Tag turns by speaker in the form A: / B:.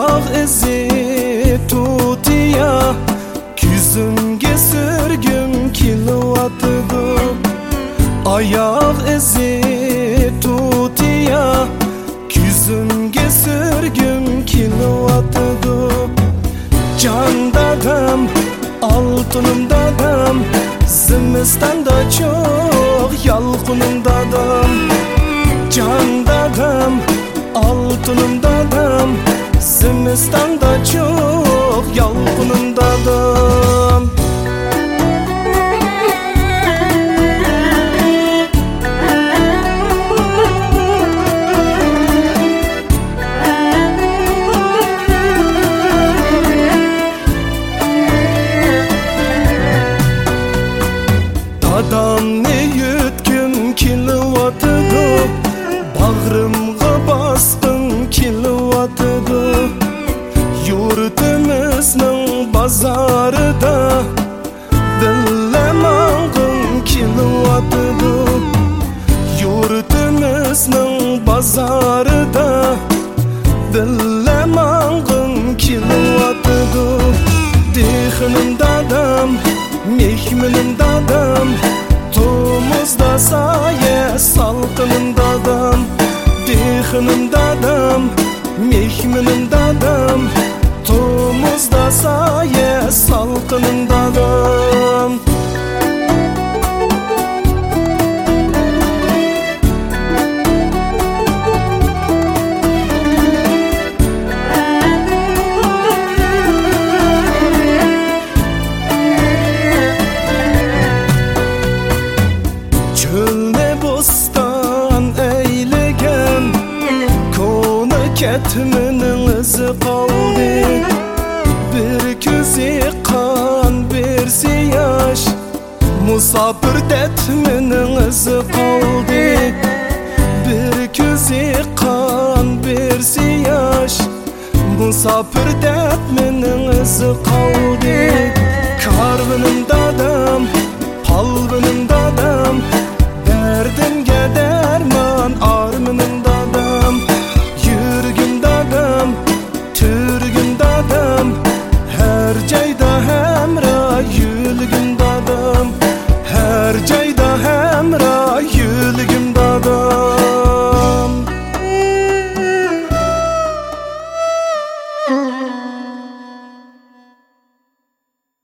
A: Ayak izi tutiya Küzümge sürgüm kilovatıdı Ayak izi tutiya Küzümge sürgüm kilovatıdı Can dadam, altınım dadam Zimistan da çok yalkınım dadam. Can dadam, altınım Zimistan'da çok pazarda Dille mangın kilovatıdı Yurtimiznin pazarda Dille mangın kilovatıdı Dihinin dadam, mehminin dadam Tumuzda saye salkının dadam. Dihinin dadam, mehminin dadam. Omuzda saye salkınındalım ketmenin izi kaldı. Bir küzi kan bir yaş Musafir detminin izi kaldı Bir küzi kan bir yaş Musafir detminin izi kaldı. Karvının dadam, dadam merceği